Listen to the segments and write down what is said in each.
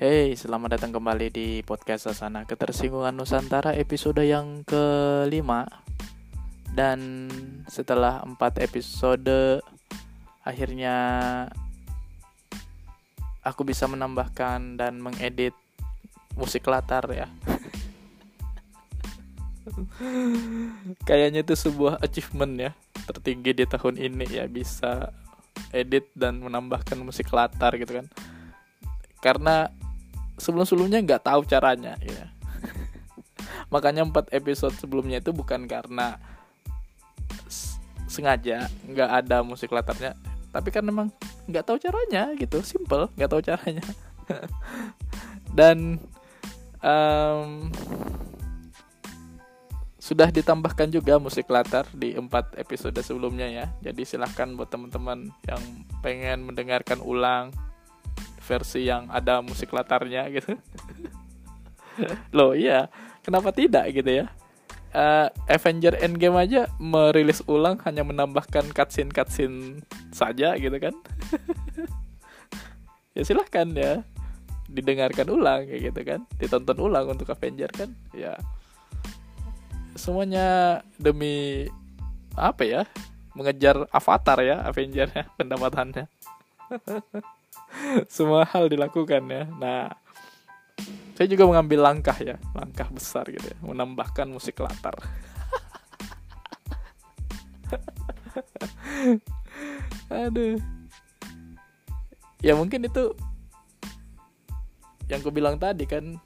Hey, selamat datang kembali di podcast Sasana Ketersinggungan Nusantara episode yang kelima. Dan setelah empat episode Akhirnya Aku bisa menambahkan dan mengedit musik latar ya. Kayaknya itu sebuah achievement ya Tertinggi di tahun ini ya Bisa edit dan menambahkan musik latar gitu kan. Karena sebelum-sebelumnya nggak tahu caranya ya. Makanya empat episode sebelumnya itu bukan karena sengaja nggak ada musik latarnya tapi kan memang nggak tahu caranya gitu simple nggak tahu caranya. Dan um, sudah ditambahkan juga musik latar di empat episode sebelumnya ya. Jadi silahkan buat teman-teman yang pengen mendengarkan ulang versi yang ada musik latarnya gitu. Loh iya. Kenapa tidak gitu ya? Uh, Avenger Endgame aja merilis ulang hanya menambahkan cutscene cutscene saja gitu kan. Ya silahkan ya. Didengarkan ulang kayak gitu kan. Ditonton ulang untuk Avenger kan. Ya. Semuanya demi apa ya? Mengejar avatar ya Avenger ya pendapatannya semua hal dilakukan ya. Nah saya juga mengambil langkah ya langkah besar gitu ya menambahkan musik latar. Aduh. Ya mungkin itu yang aku bilang tadi kan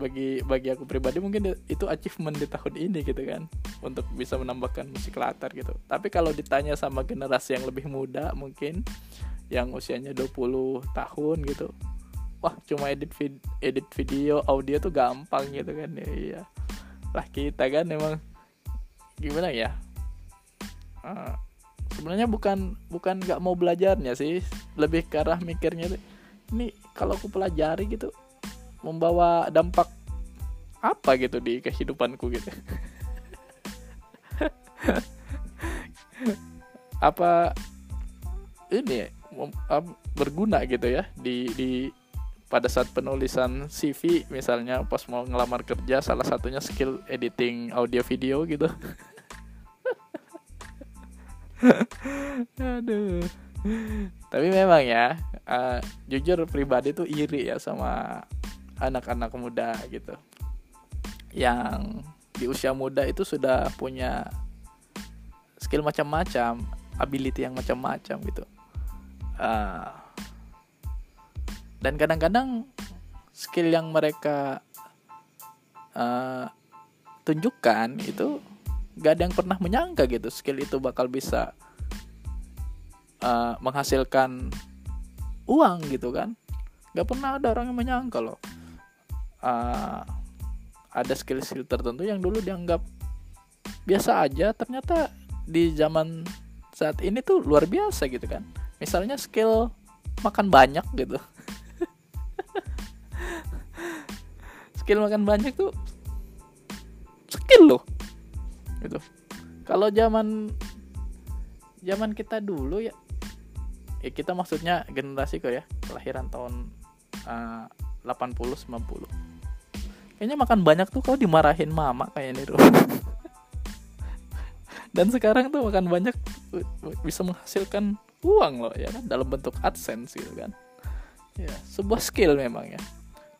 bagi bagi aku pribadi mungkin itu achievement di tahun ini gitu kan untuk bisa menambahkan musik latar gitu. Tapi kalau ditanya sama generasi yang lebih muda mungkin yang usianya 20 tahun gitu. Wah cuma edit vid edit video audio tuh gampang gitu kan. Ya iya. Lah kita kan emang gimana ya? Uh, sebenarnya bukan bukan nggak mau belajarnya sih. Lebih ke arah mikirnya tuh ini kalau aku pelajari gitu membawa dampak apa gitu di kehidupanku gitu? Apa ini berguna gitu ya di di pada saat penulisan CV misalnya pas mau ngelamar kerja salah satunya skill editing audio video gitu. Aduh. Tapi memang ya uh, jujur pribadi tuh iri ya sama anak-anak muda gitu. Yang di usia muda itu sudah punya skill macam-macam ability yang macam-macam gitu uh, dan kadang-kadang skill yang mereka uh, tunjukkan itu gak ada yang pernah menyangka gitu skill itu bakal bisa uh, menghasilkan uang gitu kan. Gak pernah ada orang yang menyangka loh uh, ada skill-skill tertentu yang dulu dianggap biasa aja ternyata di zaman saat ini tuh luar biasa gitu kan misalnya skill makan banyak gitu. Skill makan banyak tuh skill loh gitu. Kalau zaman zaman kita dulu ya ya kita maksudnya generasi kok ya kelahiran tahun uh, 80 90 kayaknya makan banyak tuh kau dimarahin mama kayak ini tuh dan sekarang tuh makan banyak bisa menghasilkan uang loh ya kan? Dalam bentuk adsense gitu kan. Ya sebuah skill memang ya.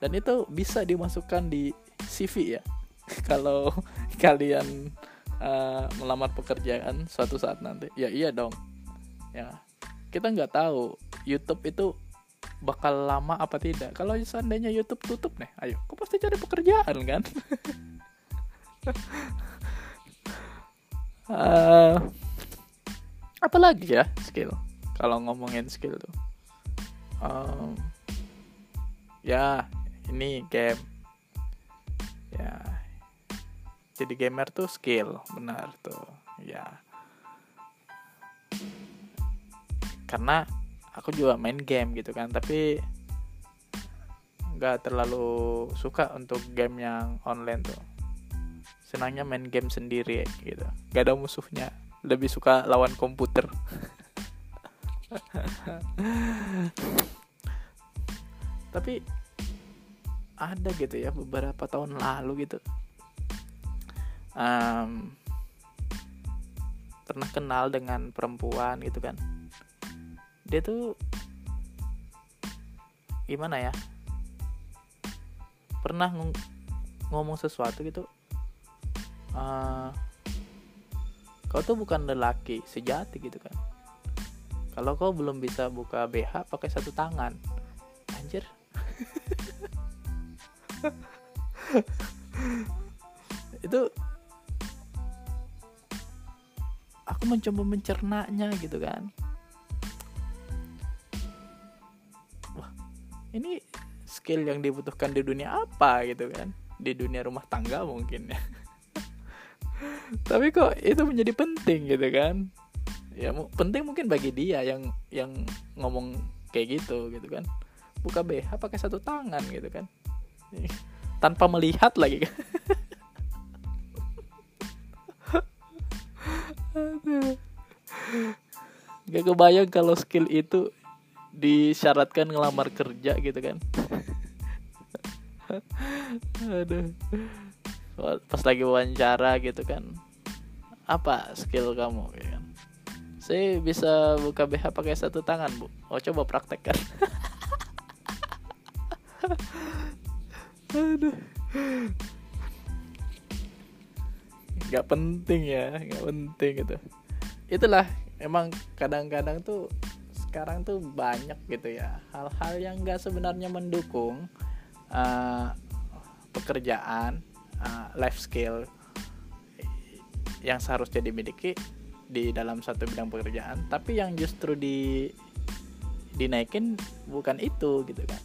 Dan itu bisa dimasukkan di CV ya. Kalau kalian uh, melamar pekerjaan suatu saat nanti ya iya dong. Ya kita nggak tahu YouTube itu bakal lama apa tidak. Kalau seandainya YouTube tutup nih ayo kau pasti cari pekerjaan kan? Uh, apa lagi ya skill kalau ngomongin skill tuh. Um, ya ini game. Ya jadi gamer tuh skill benar tuh ya. Karena aku juga main game gitu kan tapi nggak terlalu suka untuk game yang online tuh. Senangnya main game sendiri gitu. Gak ada musuhnya. Lebih suka lawan komputer tapi ada gitu ya beberapa tahun lalu gitu. Um, pernah kenal dengan perempuan gitu kan. Dia tuh gimana ya? Pernah ng ngomong sesuatu gitu uh, kau tuh bukan lelaki sejati gitu kan kalau kau belum bisa buka BH pakai satu tangan. Anjir. Itu aku mencoba mencernanya gitu kan. Wah ini skill yang dibutuhkan di dunia apa gitu kan? Di dunia rumah tangga mungkin ya. Tapi kok itu menjadi penting gitu kan ya penting mungkin bagi dia yang yang ngomong kayak gitu gitu kan buka BH pakai satu tangan gitu kan tanpa melihat lagi kan Gak kebayang kalau skill itu disyaratkan ngelamar kerja gitu kan. Aduh. Pas lagi wawancara gitu kan. Apa skill kamu gitu kan. Saya bisa buka BH pakai satu tangan, Bu. Oh, coba praktekkan. Aduh nggak penting ya nggak penting gitu itulah emang kadang-kadang tuh sekarang tuh banyak gitu ya hal-hal yang nggak sebenarnya mendukung uh, pekerjaan uh, life skill yang seharusnya dimiliki di dalam satu bidang pekerjaan tapi yang justru di dinaikin bukan itu gitu kan.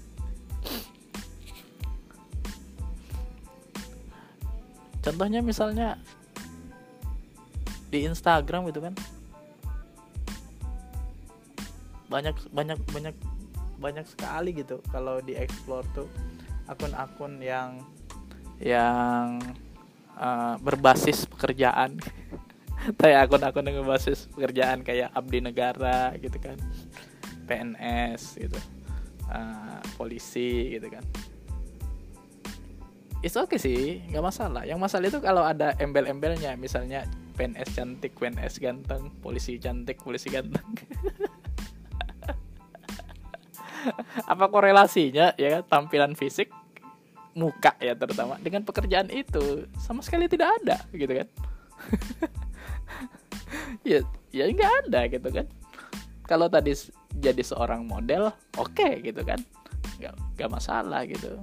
Contohnya misalnya di Instagram gitu kan. Banyak banyak banyak banyak sekali gitu kalau di explore tuh akun-akun yang yang uh, berbasis pekerjaan kayak akun-akun yang berbasis pekerjaan kayak abdi negara gitu kan. PNS gitu. Uh, polisi gitu kan. Itu oke okay sih nggak masalah. Yang masalah itu kalau ada embel-embelnya misalnya PNS cantik PNS ganteng polisi cantik polisi ganteng. Apa korelasinya ya tampilan fisik muka ya terutama. Dengan pekerjaan itu sama sekali tidak ada gitu kan ya ya nggak ada gitu kan. Kalau tadi jadi seorang model oke okay, gitu kan. Nggak nggak masalah gitu.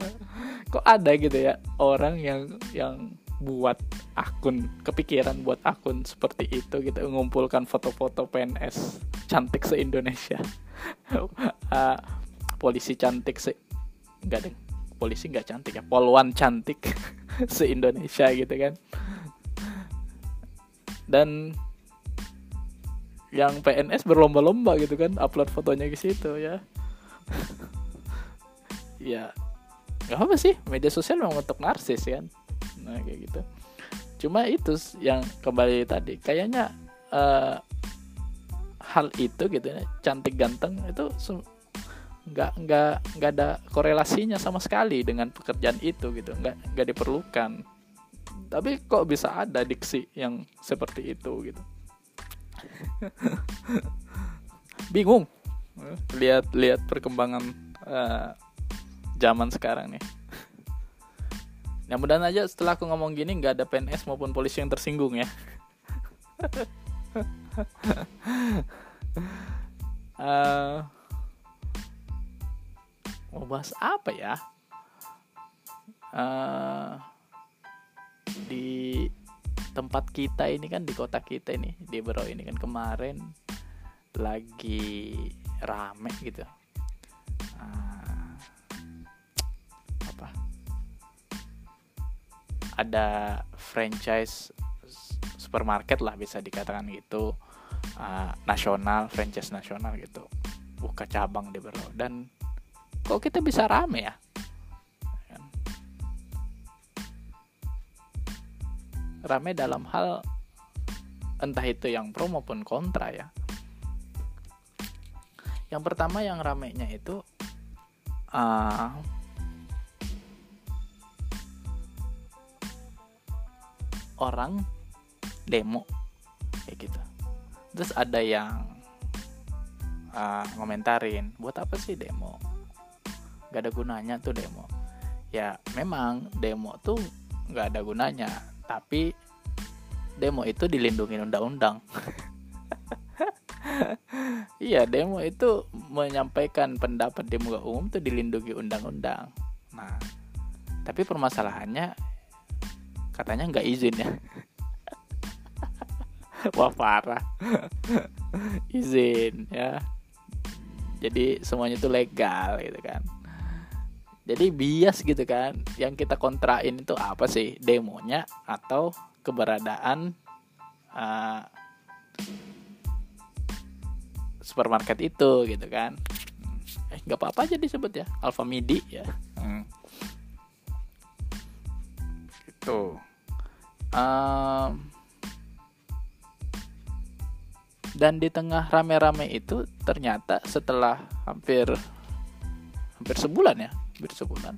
Kok ada gitu ya orang yang yang buat akun kepikiran buat akun seperti itu gitu mengumpulkan foto-foto PNS cantik se Indonesia uh, polisi cantik se enggak deh polisi nggak cantik ya polwan cantik se Indonesia gitu kan. Dan yang PNS berlomba-lomba gitu kan upload fotonya ke situ ya. Ya nggak apa sih media sosial memang untuk narsis kan. Nah kayak gitu. Cuma itu yang kembali tadi kayaknya uh, hal itu gitu ya cantik ganteng itu nggak nggak nggak ada korelasinya sama sekali dengan pekerjaan itu gitu. Nggak nggak diperlukan. Tapi kok bisa ada diksi yang seperti itu gitu? Bingung. Lihat lihat perkembangan uh, zaman sekarang nih. Ya mudahan aja setelah aku ngomong gini nggak ada PNS maupun polisi yang tersinggung ya. uh, mau bahas apa ya? Uh, di tempat kita ini kan di kota kita ini di Bro ini kan kemarin lagi rame gitu. Ada franchise supermarket lah bisa dikatakan gitu. Uh, nasional franchise nasional gitu. Buka cabang di Bero dan kok kita bisa rame ya? Rame dalam hal entah itu yang pro maupun kontra ya. Yang pertama yang ramenya itu uh, orang demo kayak gitu. Terus ada yang uh, ngomentarin buat apa sih demo gak ada gunanya tuh demo. Ya memang demo tuh gak ada gunanya tapi demo itu dilindungi undang-undang. Iya demo itu menyampaikan pendapat di muka umum itu dilindungi undang-undang. Nah tapi permasalahannya katanya nggak izin ya. Wah parah. Izin ya. Jadi semuanya itu legal gitu kan jadi bias gitu kan. Yang kita kontrain itu apa sih? Demonya atau keberadaan uh, supermarket itu gitu kan. Eh nggak apa-apa aja disebut ya. Alfa Midi ya. Hmm. gitu. Um, dan di tengah rame-rame itu ternyata setelah hampir hampir sebulan ya sebulan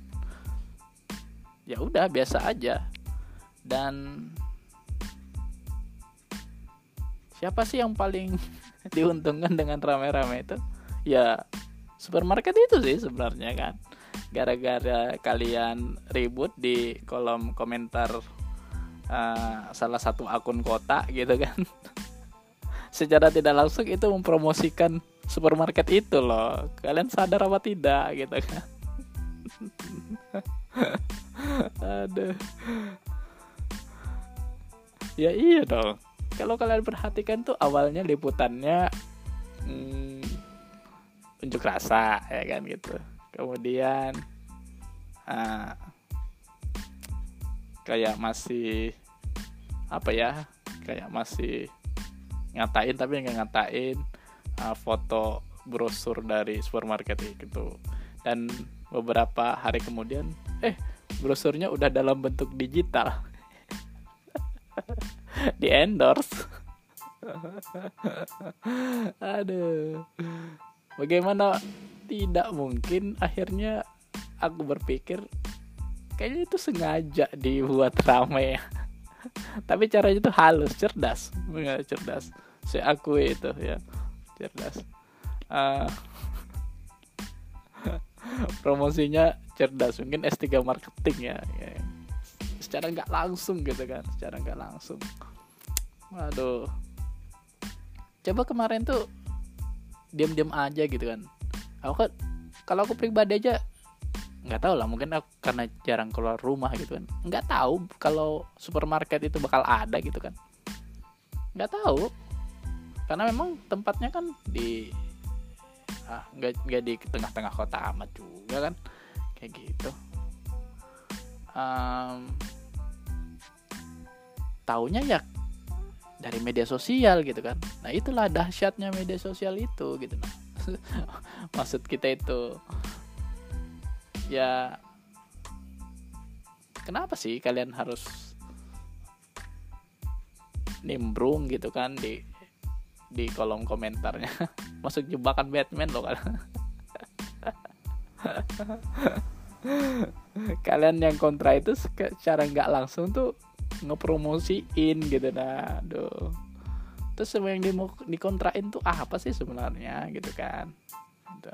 ya udah biasa aja. Dan siapa sih yang paling diuntungkan dengan rame-rame itu? Ya supermarket itu sih sebenarnya kan. Gara-gara kalian ribut di kolom komentar uh, salah satu akun kota gitu kan. Secara tidak langsung itu mempromosikan supermarket itu loh. Kalian sadar apa tidak gitu kan aduh. Ya iya dong. Kalau kalian perhatikan tuh awalnya liputannya hmm, unjuk rasa ya kan gitu. Kemudian uh, kayak masih apa ya kayak masih ngatain tapi nggak ngatain uh, foto brosur dari supermarket gitu dan beberapa hari kemudian eh brosurnya udah dalam bentuk digital. Di endorse. Aduh. Bagaimana? Tidak mungkin. Akhirnya aku berpikir kayaknya itu sengaja dibuat ramai ya tapi caranya itu halus cerdas. Cerdas. Saya akui itu ya. Cerdas. Uh, promosinya cerdas mungkin S3 marketing ya, ya. Secara nggak langsung gitu kan secara nggak langsung. Waduh. Coba kemarin tuh diam-diam aja gitu kan. Aku kan kalau aku pribadi aja nggak tahu lah mungkin aku karena jarang keluar rumah gitu kan. Nggak tahu kalau supermarket itu bakal ada gitu kan. Nggak tahu. Karena memang tempatnya kan di ah nggak nggak di tengah-tengah kota amat juga kan? Kayak gitu. Um, taunya ya dari media sosial gitu kan. Nah itulah dahsyatnya media sosial itu gitu. Nah maksud kita itu ya kenapa sih kalian harus nimbrung gitu kan di di kolom komentarnya. Masuk jebakan Batman loh kan. Kalian yang kontra itu secara nggak langsung tuh ngepromosiin gitu. Nah aduh. Terus semua yang di dikontrain tuh ah, apa sih sebenarnya gitu kan? Gitu.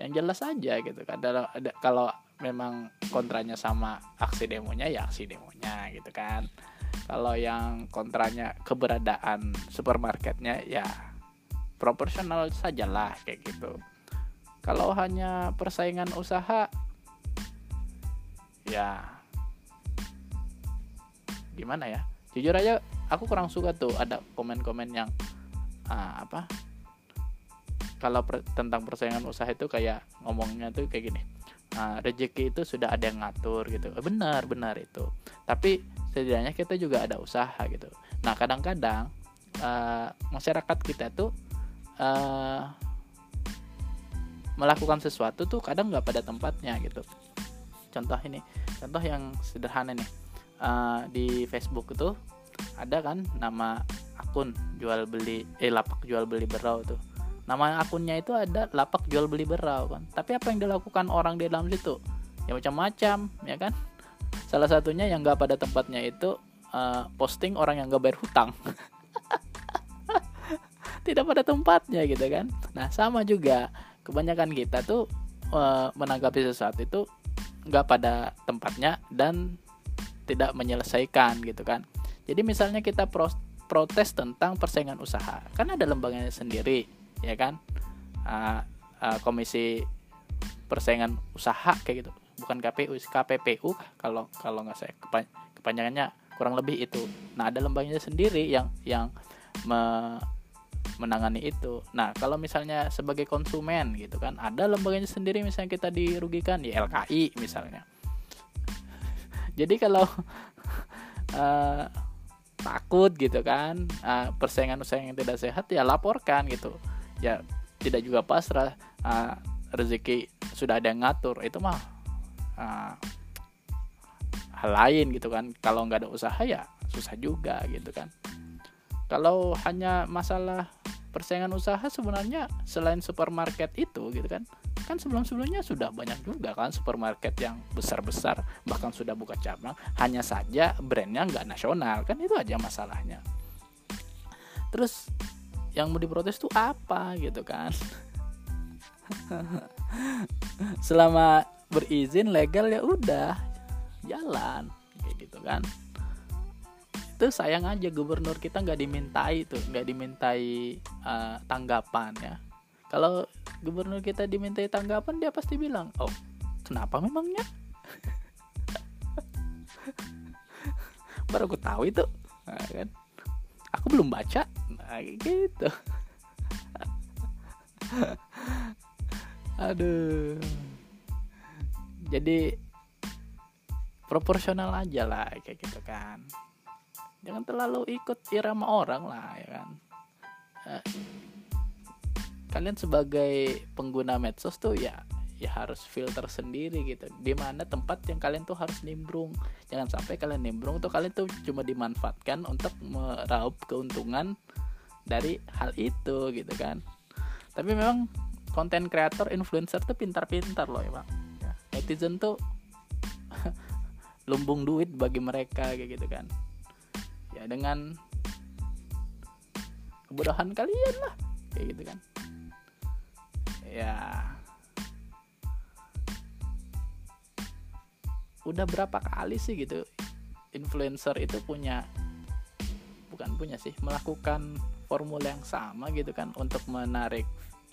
yang jelas aja gitu kan. Ada kalau memang kontranya sama aksi demonya ya aksi demonya gitu kan kalau yang kontranya keberadaan supermarketnya ya proporsional sajalah kayak gitu. Kalau hanya persaingan usaha ya gimana ya? Jujur aja aku kurang suka tuh ada komen-komen yang uh, apa? Kalau per, tentang persaingan usaha itu kayak ngomongnya tuh kayak gini uh, rezeki itu sudah ada yang ngatur gitu. Eh, benar benar itu. Tapi setidaknya kita juga ada usaha gitu. Nah kadang-kadang uh, masyarakat kita tuh uh, melakukan sesuatu tuh kadang nggak pada tempatnya gitu. Contoh ini contoh yang sederhana nih. Uh, di Facebook itu ada kan nama akun jual beli eh lapak jual beli berau tuh. Nama akunnya itu ada lapak jual beli berau kan. Tapi apa yang dilakukan orang di dalam situ? Ya macam-macam ya kan salah satunya yang nggak pada tempatnya itu uh, posting orang yang nggak bayar hutang. Tidak pada tempatnya gitu kan. Nah sama juga kebanyakan kita tuh uh, menanggapi sesuatu itu nggak pada tempatnya dan tidak menyelesaikan gitu kan. Jadi misalnya kita protes tentang persaingan usaha kan ada lembaganya sendiri ya kan? Uh, uh, komisi persaingan usaha kayak gitu bukan KPU KPPU kalau kalau nggak saya kepanjangannya kurang lebih itu. Nah ada lembaganya sendiri yang yang me, menangani itu. Nah kalau misalnya sebagai konsumen gitu kan ada lembaganya sendiri misalnya kita dirugikan ya LKI misalnya. Jadi kalau uh, takut gitu kan uh, persaingan usaha yang tidak sehat ya laporkan gitu. Ya tidak juga pasrah uh, rezeki sudah ada yang ngatur. Itu mah uh, hal lain gitu kan. Kalau nggak ada usaha ya susah juga gitu kan. Kalau hanya masalah persaingan usaha sebenarnya selain supermarket itu gitu kan kan sebelum sebelumnya sudah banyak juga kan supermarket yang besar besar bahkan sudah buka cabang hanya saja brandnya nggak nasional kan itu aja masalahnya. Terus yang mau diprotes tuh apa gitu kan? Selama berizin legal ya udah jalan kayak gitu kan. Itu sayang aja gubernur kita nggak dimintai tuh nggak dimintai uh, tanggapan ya. Kalau gubernur kita dimintai tanggapan dia pasti bilang oh kenapa memangnya? Baru aku tahu itu. Nah, kan? Aku belum baca. Nah gitu. Aduh jadi proporsional aja lah kayak gitu kan. Jangan terlalu ikut irama orang lah ya kan. Eh, kalian sebagai pengguna medsos tuh ya ya harus filter sendiri gitu. Di mana tempat yang kalian tuh harus nimbrung. Jangan sampai kalian nimbrung tuh kalian tuh cuma dimanfaatkan untuk meraup keuntungan dari hal itu gitu kan. Tapi memang konten kreator influencer tuh pintar-pintar loh bang. ya, netizen tuh lumbung duit bagi mereka kayak gitu kan. Ya dengan kebodohan kalian lah kayak gitu kan. Ya. Udah berapa kali sih gitu influencer itu punya bukan punya sih melakukan formula yang sama gitu kan untuk menarik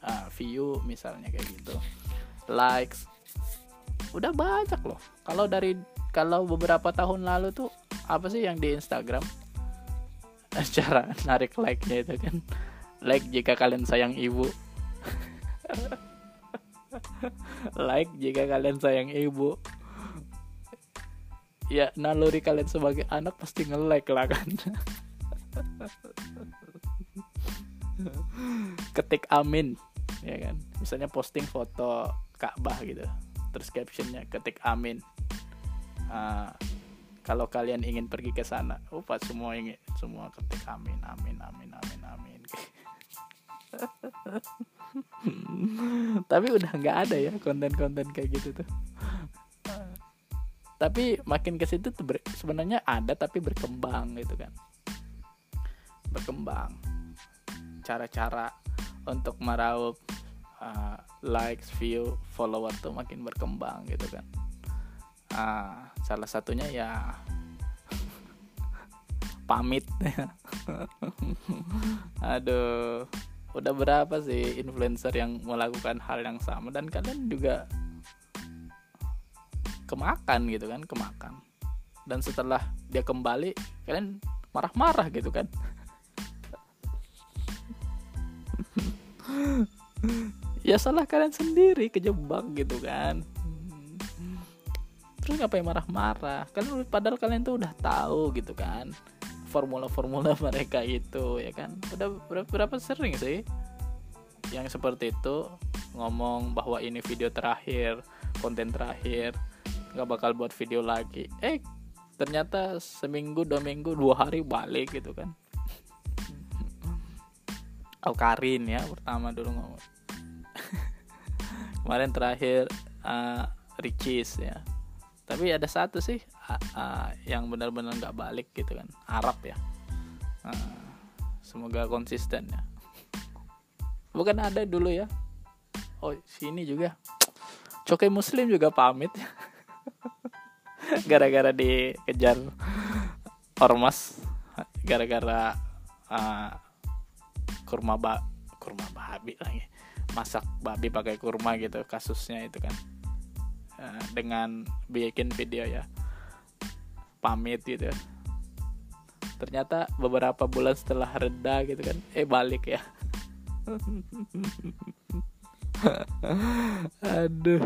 uh, view misalnya kayak gitu. Likes udah banyak loh. Kalau dari kalau beberapa tahun lalu tuh apa sih yang di Instagram? Cara narik like-nya itu kan. Like jika kalian sayang ibu. Like jika kalian sayang ibu. Ya naluri kalian sebagai anak pasti nge-like lah kan. Ketik amin ya kan. Misalnya posting foto Ka'bah gitu terus captionnya ketik amin. Uh, kalau kalian ingin pergi ke sana oh semua ingin semua ketik amin amin amin amin amin. Tapi udah nggak ada ya konten-konten kayak gitu tuh. Tapi makin ke situ tuh sebenarnya ada tapi berkembang gitu kan. Berkembang. Cara-cara untuk meraup uh, likes view follower tuh makin berkembang gitu kan. Uh, salah satunya ya pamit. Aduh udah berapa sih influencer yang melakukan hal yang sama? Dan kalian juga kemakan gitu kan kemakan. Dan setelah dia kembali kalian marah-marah gitu kan ya salah kalian sendiri kejebak gitu kan. Terus ngapain marah-marah? Kan padahal kalian tuh udah tahu gitu kan formula-formula mereka itu ya kan? Udah berapa, berapa sering sih yang seperti itu ngomong bahwa ini video terakhir konten terakhir nggak bakal buat video lagi? Eh ternyata seminggu dua minggu dua hari balik gitu kan. Alkarin ya pertama dulu ngomong kemarin terakhir uh, Ricis ya. Tapi ada satu sih uh, uh, yang benar-benar nggak balik gitu kan. Arab ya. Uh, semoga konsisten ya. Bukan ada dulu ya. Oh sini juga. Cokai Muslim juga pamit. Gara-gara dikejar ormas. Gara-gara uh, kurma ba kurma babi lagi masak babi pakai kurma gitu kasusnya itu kan. Uh, dengan bikin video ya. Pamit gitu ternyata beberapa bulan setelah reda gitu kan eh balik ya. Aduh.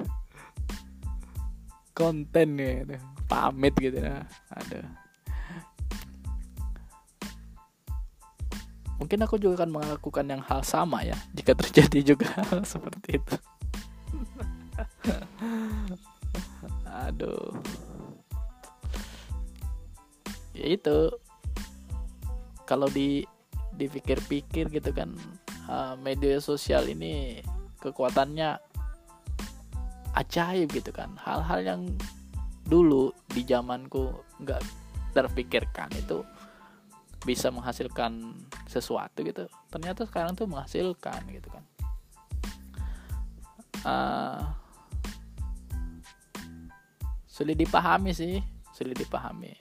Konten nih pamit gitu ya. Aduh mungkin aku juga akan melakukan yang hal sama ya jika terjadi juga seperti itu. Aduh. Ya itu. Kalau di dipikir-pikir gitu kan uh, media sosial ini kekuatannya ajaib gitu kan. Hal-hal yang dulu di zamanku nggak terpikirkan itu bisa menghasilkan sesuatu gitu ternyata sekarang tuh menghasilkan gitu kan. Uh, sulit dipahami sih sulit dipahami.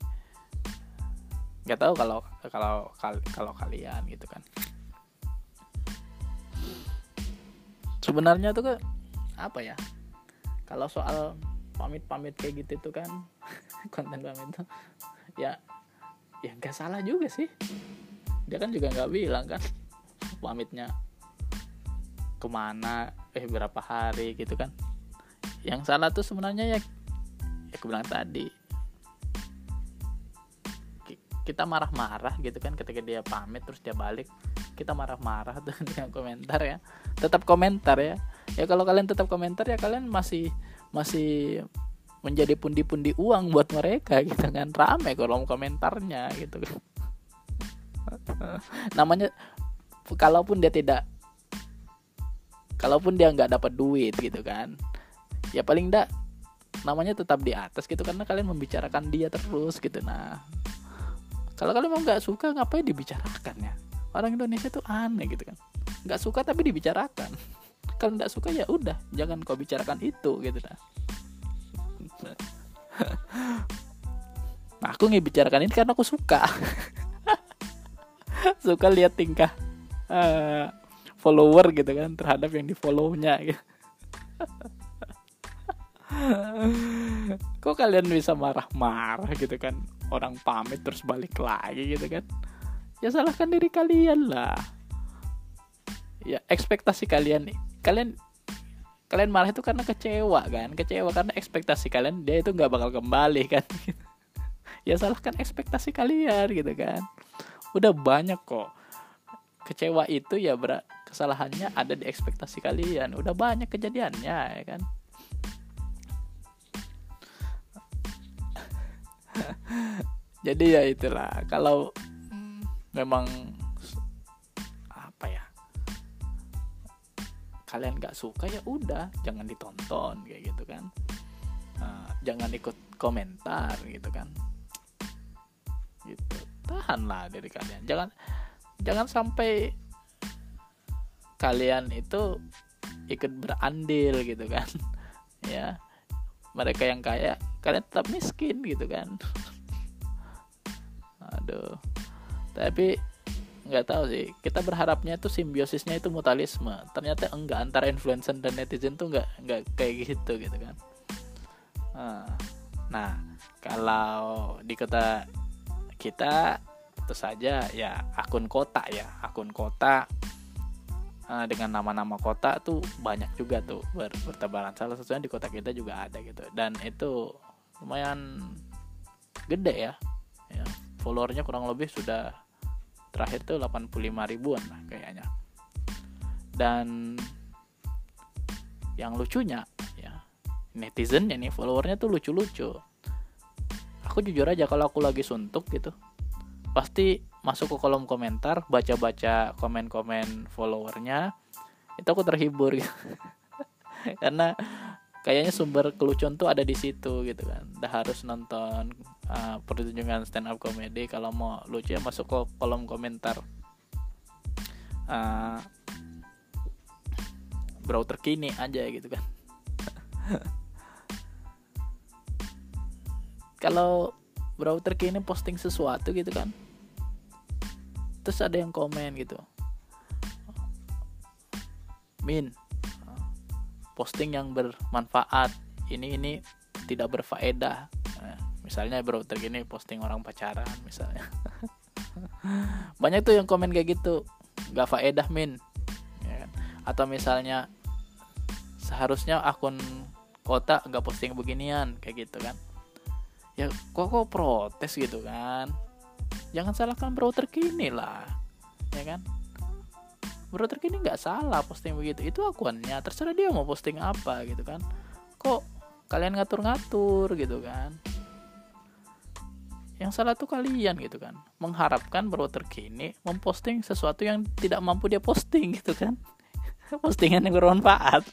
Nggak tahu kalau kalau kalau kalian gitu kan. Sebenarnya tuh kan apa ya kalau soal pamit-pamit kayak gitu tuh kan konten pamit tuh ya ya nggak salah juga sih. Dia kan juga nggak bilang kan pamitnya ke mana eh berapa hari gitu kan. Yang salah tuh sebenarnya ya ya aku bilang tadi. Kita marah-marah gitu kan ketika dia pamit terus dia balik kita marah-marah tuh dengan komentar ya. Tetap komentar ya. Ya kalau kalian tetap komentar ya kalian masih masih menjadi pundi-pundi uang buat mereka gitu kan. Rame kolom komentarnya gitu kan. Namanya kalaupun dia tidak kalaupun dia nggak dapat duit gitu kan ya paling enggak namanya tetap di atas gitu karena kalian membicarakan dia terus gitu. Nah kalau kalian mau nggak suka ngapain dibicarakan ya? Orang Indonesia tuh aneh gitu kan. Nggak suka tapi dibicarakan. Kalau nggak suka ya udah jangan kau bicarakan itu gitu nah nah, aku ngebicarakan ini karena aku suka. Suka lihat tingkah uh, follower gitu kan terhadap yang di follownya gitu. kok kalian bisa marah-marah gitu kan? Orang pamit terus balik lagi gitu kan? Ya salahkan diri kalian lah. Ya ekspektasi kalian nih kalian kalian marah itu karena kecewa kan? Kecewa karena ekspektasi kalian dia itu nggak bakal kembali kan? Ya salahkan ekspektasi kalian gitu kan? Udah banyak kok. Kecewa itu ya berat kesalahannya ada di ekspektasi kalian. Udah banyak kejadiannya ya kan? Jadi ya itulah kalau memang kalian nggak suka ya udah jangan ditonton kayak gitu kan. Uh, jangan ikut komentar gitu kan. Gitu. Tahanlah dari kalian. Jangan jangan sampai kalian itu ikut berandil gitu kan. Ya. Mereka yang kaya kalian tetap miskin gitu kan. Aduh. Tapi nggak tahu sih. Kita berharapnya itu simbiosisnya itu mutualisme ternyata enggak antara influencer dan netizen tuh enggak enggak kayak gitu gitu kan. Ah, nah kalau di kota kita tentu saja ya akun kota ya akun kota uh, dengan nama-nama kota tuh banyak juga tuh ber bertebaran. Salah satunya di kota kita juga ada gitu. Dan itu lumayan gede ya, ya followernya kurang lebih sudah terakhir tuh 85 ribuan lah kayaknya. Dan yang lucunya ya netizennya nih followernya tuh lucu-lucu. Aku jujur aja kalau aku lagi suntuk gitu pasti masuk ke kolom komentar baca-baca komen-komen followernya itu aku terhibur. Gitu. karena kayaknya sumber kelucuan tuh ada di situ gitu kan. Udah harus nonton uh, pertunjukan stand up comedy kalau mau lucu ya masuk ke kolom komentar. Uh, bro terkini aja gitu kan. Kalau bro terkini posting sesuatu gitu kan terus ada yang komen gitu. Min posting yang bermanfaat ini ini tidak berfaedah misalnya bro tergini posting orang pacaran misalnya. Banyak tuh yang komen kayak gitu. Gak faedah min. Ya kan? atau misalnya seharusnya akun kota gak posting beginian kayak gitu kan. Ya kok kok protes gitu kan? Jangan salahkan bro terkini lah ya kan? Bro terkini nggak salah posting begitu. Itu akunnya terserah dia mau posting apa gitu kan. Kok kalian ngatur-ngatur gitu kan yang salah tuh kalian gitu kan. Mengharapkan bro terkini memposting sesuatu yang tidak mampu dia posting gitu kan. Postingan yang bermanfaat.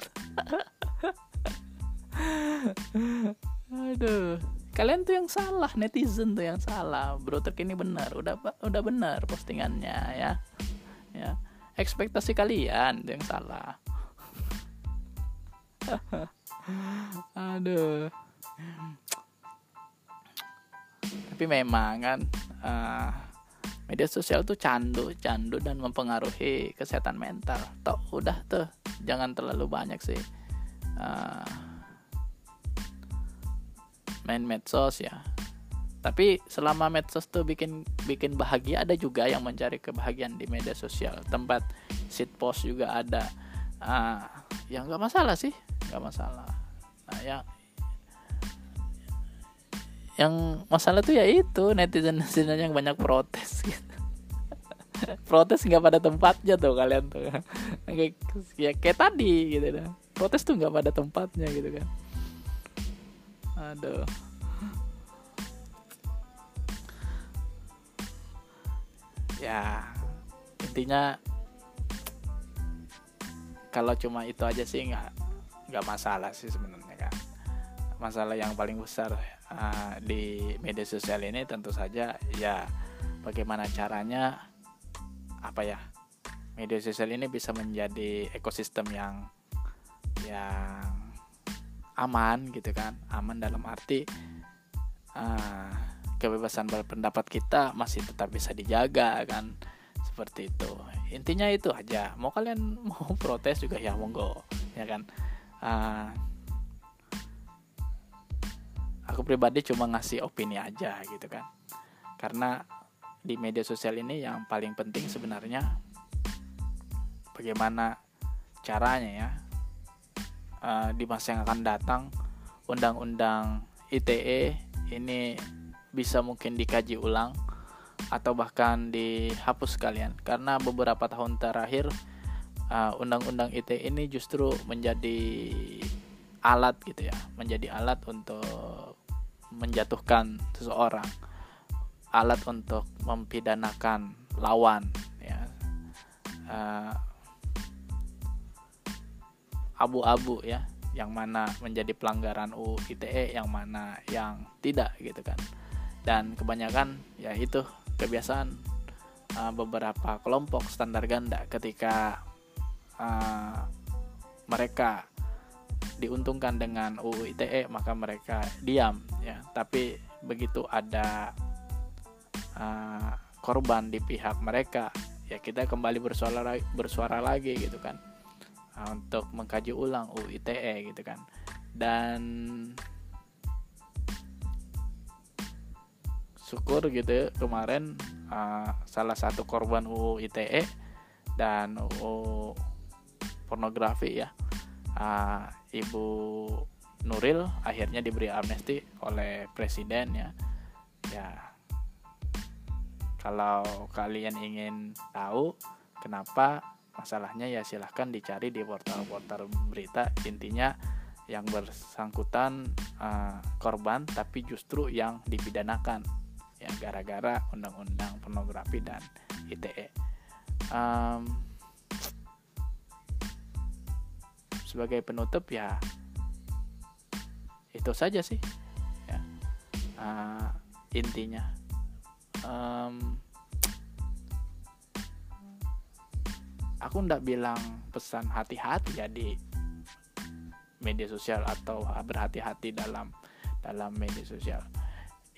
Aduh. Kalian tuh yang salah netizen tuh yang salah. Bro terkini benar udah udah benar postingannya ya. Ya. Ekspektasi kalian tuh yang salah. Aduh tapi memang kan uh, media sosial tuh candu candu dan mempengaruhi kesehatan mental. Toh udah tuh. Jangan terlalu banyak sih uh, main medsos ya. Tapi selama medsos tuh bikin bikin bahagia ada juga yang mencari kebahagiaan di media sosial. Tempat sit post juga ada. Uh, ya nggak masalah sih. Nggak masalah. Nah yang yang masalah tuh ya itu netizen netizen yang banyak protes gitu. Protes nggak pada tempatnya tuh kalian tuh. Kayak ya kayak tadi gitu kan. Protes tuh nggak pada tempatnya gitu kan. Aduh. Ya intinya kalau cuma itu aja sih nggak nggak masalah sih sebenarnya kan masalah yang paling besar uh, di media sosial ini tentu saja ya bagaimana caranya apa ya media sosial ini bisa menjadi ekosistem yang yang aman gitu kan aman dalam arti uh, kebebasan berpendapat kita masih tetap bisa dijaga kan seperti itu. Intinya itu aja. Mau kalian mau protes juga ya monggo ya kan. Uh, aku pribadi cuma ngasih opini aja gitu kan. Karena di media sosial ini yang paling penting sebenarnya bagaimana caranya ya uh, di masa yang akan datang undang-undang ITE ini bisa mungkin dikaji ulang atau bahkan dihapus kalian karena beberapa tahun terakhir uh, undang-undang ITE ini justru menjadi alat gitu ya menjadi alat untuk menjatuhkan seseorang. Alat untuk mempidanakan lawan ya. Uh, abu-abu ya. Yang mana menjadi pelanggaran UU ITE yang mana yang tidak gitu kan. Dan kebanyakan ya itu kebiasaan uh, beberapa kelompok standar ganda ketika uh, mereka diuntungkan dengan UU ITE maka mereka diam ya. Tapi begitu ada uh, korban di pihak mereka ya kita kembali bersuara bersuara lagi gitu kan uh, untuk mengkaji ulang UU ITE gitu kan. Dan syukur gitu ya, kemarin uh, salah satu korban UU ITE dan UU pornografi ya uh, Ibu Nuril akhirnya diberi amnesti oleh presiden ya. Ya kalau kalian ingin tahu kenapa masalahnya ya silahkan dicari di portal-portal berita. Intinya yang bersangkutan uh, korban tapi justru yang dipidanakan ya gara-gara undang-undang pornografi dan ITE um, sebagai penutup ya itu saja sih. Ya uh, intinya. Um, aku ndak bilang pesan hati-hati ya di media sosial atau berhati-hati dalam dalam media sosial.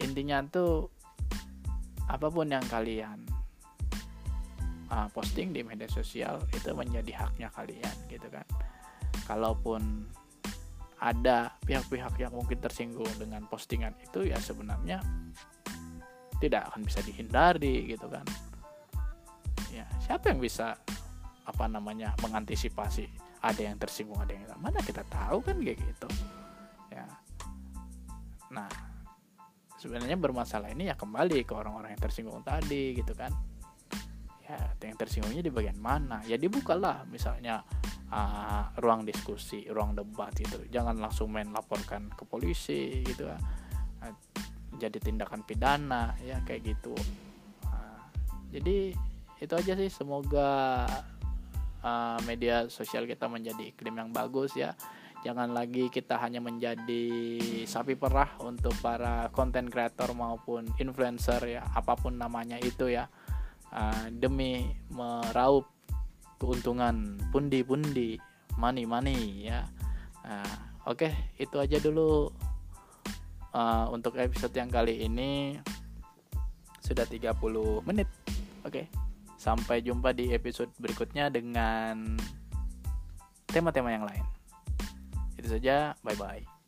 Intinya tuh apa pun yang kalian uh, posting di media sosial itu menjadi haknya kalian gitu kan kalaupun ada pihak-pihak yang mungkin tersinggung dengan postingan itu ya sebenarnya tidak akan bisa dihindari gitu kan. Ya siapa yang bisa apa namanya mengantisipasi ada yang tersinggung ada yang mana kita tahu kan kayak gitu. Ya. Nah sebenarnya bermasalah ini ya kembali ke orang-orang yang tersinggung tadi gitu kan. Ya yang tersinggungnya di bagian mana? Ya dibukalah misalnya uh, ruang diskusi ruang debat gitu jangan langsung main laporkan ke polisi gitu. Uh, jadi tindakan pidana ya kayak gitu. Uh, jadi itu aja sih. Semoga uh, media sosial kita menjadi iklim yang bagus ya. Jangan lagi kita hanya menjadi sapi perah untuk para konten kreator maupun influencer ya apa pun namanya itu ya. Uh, demi meraup keuntungan pundi-pundi money-money ya uh, oke okay, itu aja dulu uh, untuk episode yang kali ini sudah 30 menit oke okay. Sampai jumpa di episode berikutnya dengan tema-tema yang lain. Itu saja, bye bye.